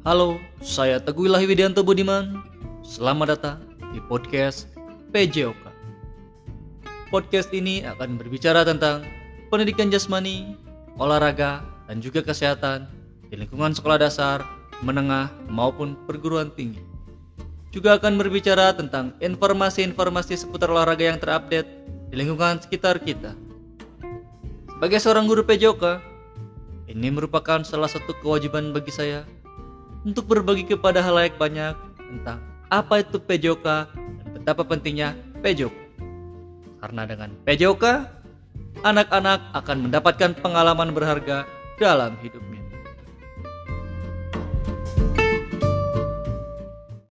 Halo, saya Teguh Ilahi Widianto Budiman. Selamat datang di podcast PJOK. Podcast ini akan berbicara tentang pendidikan jasmani, olahraga, dan juga kesehatan di lingkungan sekolah dasar, menengah, maupun perguruan tinggi. Juga akan berbicara tentang informasi-informasi seputar olahraga yang terupdate di lingkungan sekitar kita. Sebagai seorang guru PJOK, ini merupakan salah satu kewajiban bagi saya untuk berbagi kepada halayak banyak tentang apa itu PJOK dan betapa pentingnya PJOK. Karena dengan PJOK, anak-anak akan mendapatkan pengalaman berharga dalam hidupnya.